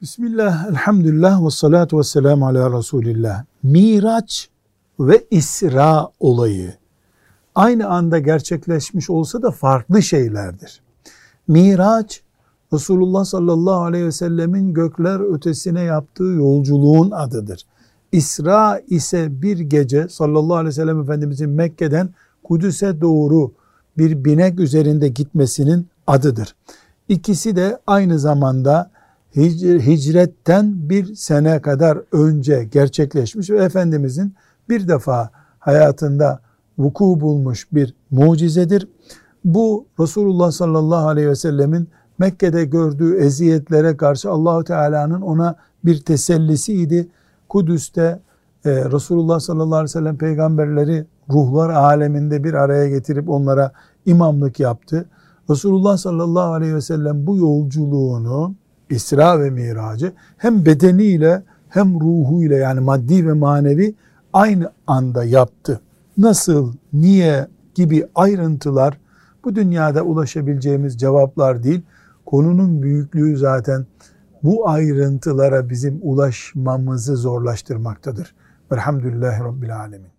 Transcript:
Bismillah, elhamdülillah ve salatu ve selamu ala Resulillah. Miraç ve İsra olayı aynı anda gerçekleşmiş olsa da farklı şeylerdir. Miraç, Resulullah sallallahu aleyhi ve sellemin gökler ötesine yaptığı yolculuğun adıdır. İsra ise bir gece sallallahu aleyhi ve sellem Efendimizin Mekke'den Kudüs'e doğru bir binek üzerinde gitmesinin adıdır. İkisi de aynı zamanda hicretten bir sene kadar önce gerçekleşmiş ve Efendimizin bir defa hayatında vuku bulmuş bir mucizedir. Bu Resulullah sallallahu aleyhi ve sellemin Mekke'de gördüğü eziyetlere karşı Allahu Teala'nın ona bir tesellisiydi. Kudüs'te e, Resulullah sallallahu aleyhi ve sellem peygamberleri ruhlar aleminde bir araya getirip onlara imamlık yaptı. Resulullah sallallahu aleyhi ve sellem bu yolculuğunu İsra ve Miracı hem bedeniyle hem ruhuyla yani maddi ve manevi aynı anda yaptı. Nasıl, niye gibi ayrıntılar bu dünyada ulaşabileceğimiz cevaplar değil. Konunun büyüklüğü zaten bu ayrıntılara bizim ulaşmamızı zorlaştırmaktadır. Velhamdülillahi Rabbil Alemin.